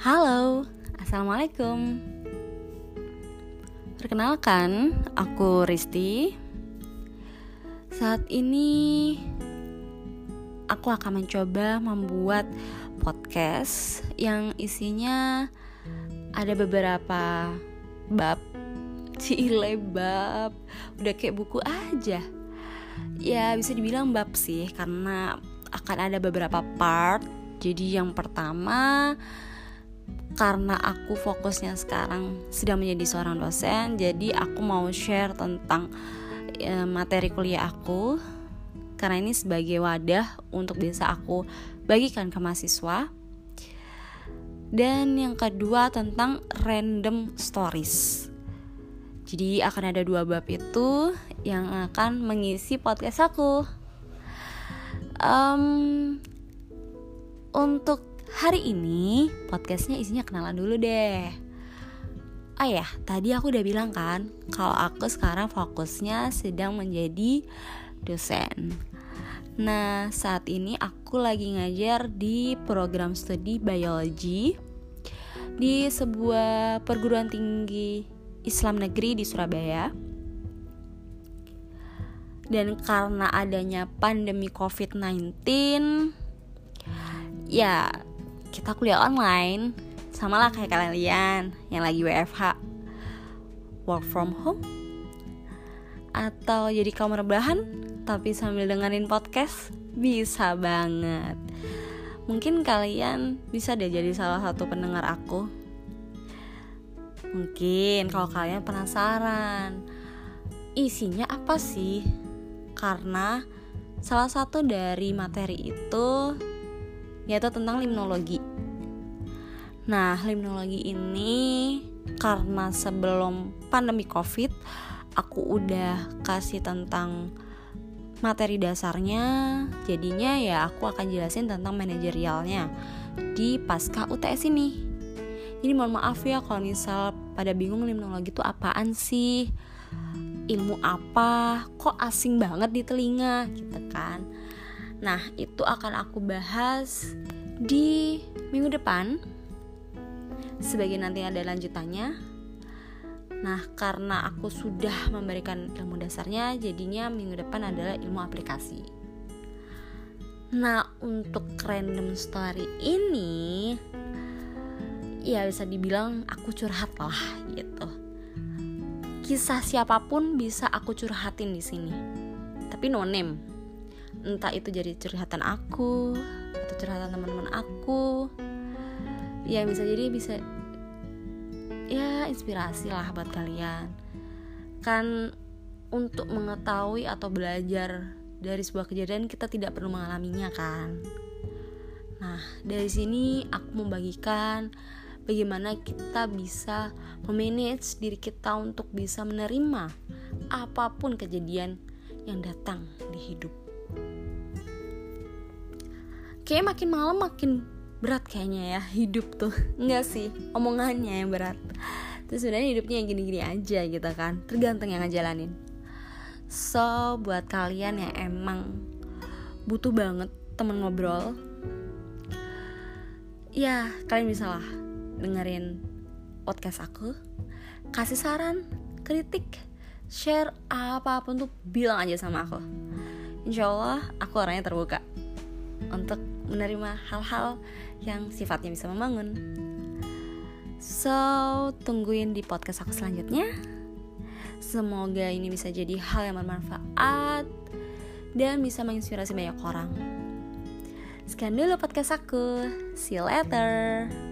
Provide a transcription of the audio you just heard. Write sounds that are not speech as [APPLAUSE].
Halo, Assalamualaikum. Perkenalkan, aku Risti Saat ini aku akan mencoba membuat podcast yang isinya ada beberapa bab. [LAUGHS] Cile bab Udah kayak buku aja. Ya bisa dibilang bab sih Karena akan ada beberapa part. Jadi yang pertama karena aku fokusnya sekarang sedang menjadi seorang dosen, jadi aku mau share tentang e, materi kuliah aku karena ini sebagai wadah untuk bisa aku bagikan ke mahasiswa. Dan yang kedua tentang random stories. Jadi akan ada dua bab itu yang akan mengisi podcast aku. Um, untuk Hari ini podcastnya isinya kenalan dulu deh. Ah ya, tadi aku udah bilang kan Kalau aku sekarang fokusnya sedang menjadi dosen. Nah, saat ini aku lagi ngajar di program studi biologi Di sebuah perguruan tinggi Islam negeri di Surabaya. Dan karena adanya pandemi COVID-19 ya kita kuliah online. Sama lah kayak kalian yang lagi WFH work from home? Atau jadi kaum rebahan tapi sambil dengerin podcast? Bisa banget. Mungkin kalian bisa deh jadi salah satu pendengar aku. Mungkin kalau kalian penasaran isinya apa sih? Karena salah satu dari materi itu yaitu tentang limnologi. Nah, limnologi ini karena sebelum pandemi Covid aku udah kasih tentang materi dasarnya, jadinya ya aku akan jelasin tentang manajerialnya di pasca UTS ini. Jadi mohon maaf ya kalau misal pada bingung limnologi itu apaan sih? Ilmu apa? Kok asing banget di telinga gitu kan? Nah, itu akan aku bahas di minggu depan. Sebagai nanti ada lanjutannya. Nah, karena aku sudah memberikan ilmu dasarnya, jadinya minggu depan adalah ilmu aplikasi. Nah, untuk random story ini ya bisa dibilang aku curhat lah gitu. Kisah siapa pun bisa aku curhatin di sini. Tapi no name entah itu jadi curhatan aku atau curhatan teman-teman aku. Ya bisa jadi bisa ya inspirasi lah buat kalian. Kan untuk mengetahui atau belajar dari sebuah kejadian kita tidak perlu mengalaminya kan? Nah dari sini aku membagikan bagaimana kita bisa memanage diri kita untuk bisa menerima apa pun kejadian yang datang di hidup kayak makin malam makin berat kayaknya ya hidup tuh. [LAUGHS] Enggak sih omongannya yang berat. Terus sebenarnya hidupnya yang gini-gini aja gitu kan tergantung yang ngejalanin. So buat kalian yang emang butuh banget temen ngobrol ya kalian bisa lah dengerin podcast aku. Kasih saran kritik share apa pun tuh bilang aja sama aku insya Allah aku orangnya terbuka untuk menerima hal-hal yang sifatnya bisa membangun. So, tungguin di podcast aku selanjutnya. Semoga ini bisa jadi hal yang bermanfaat dan bisa menginspirasi banyak orang. Sekian dulu podcast aku. See you later.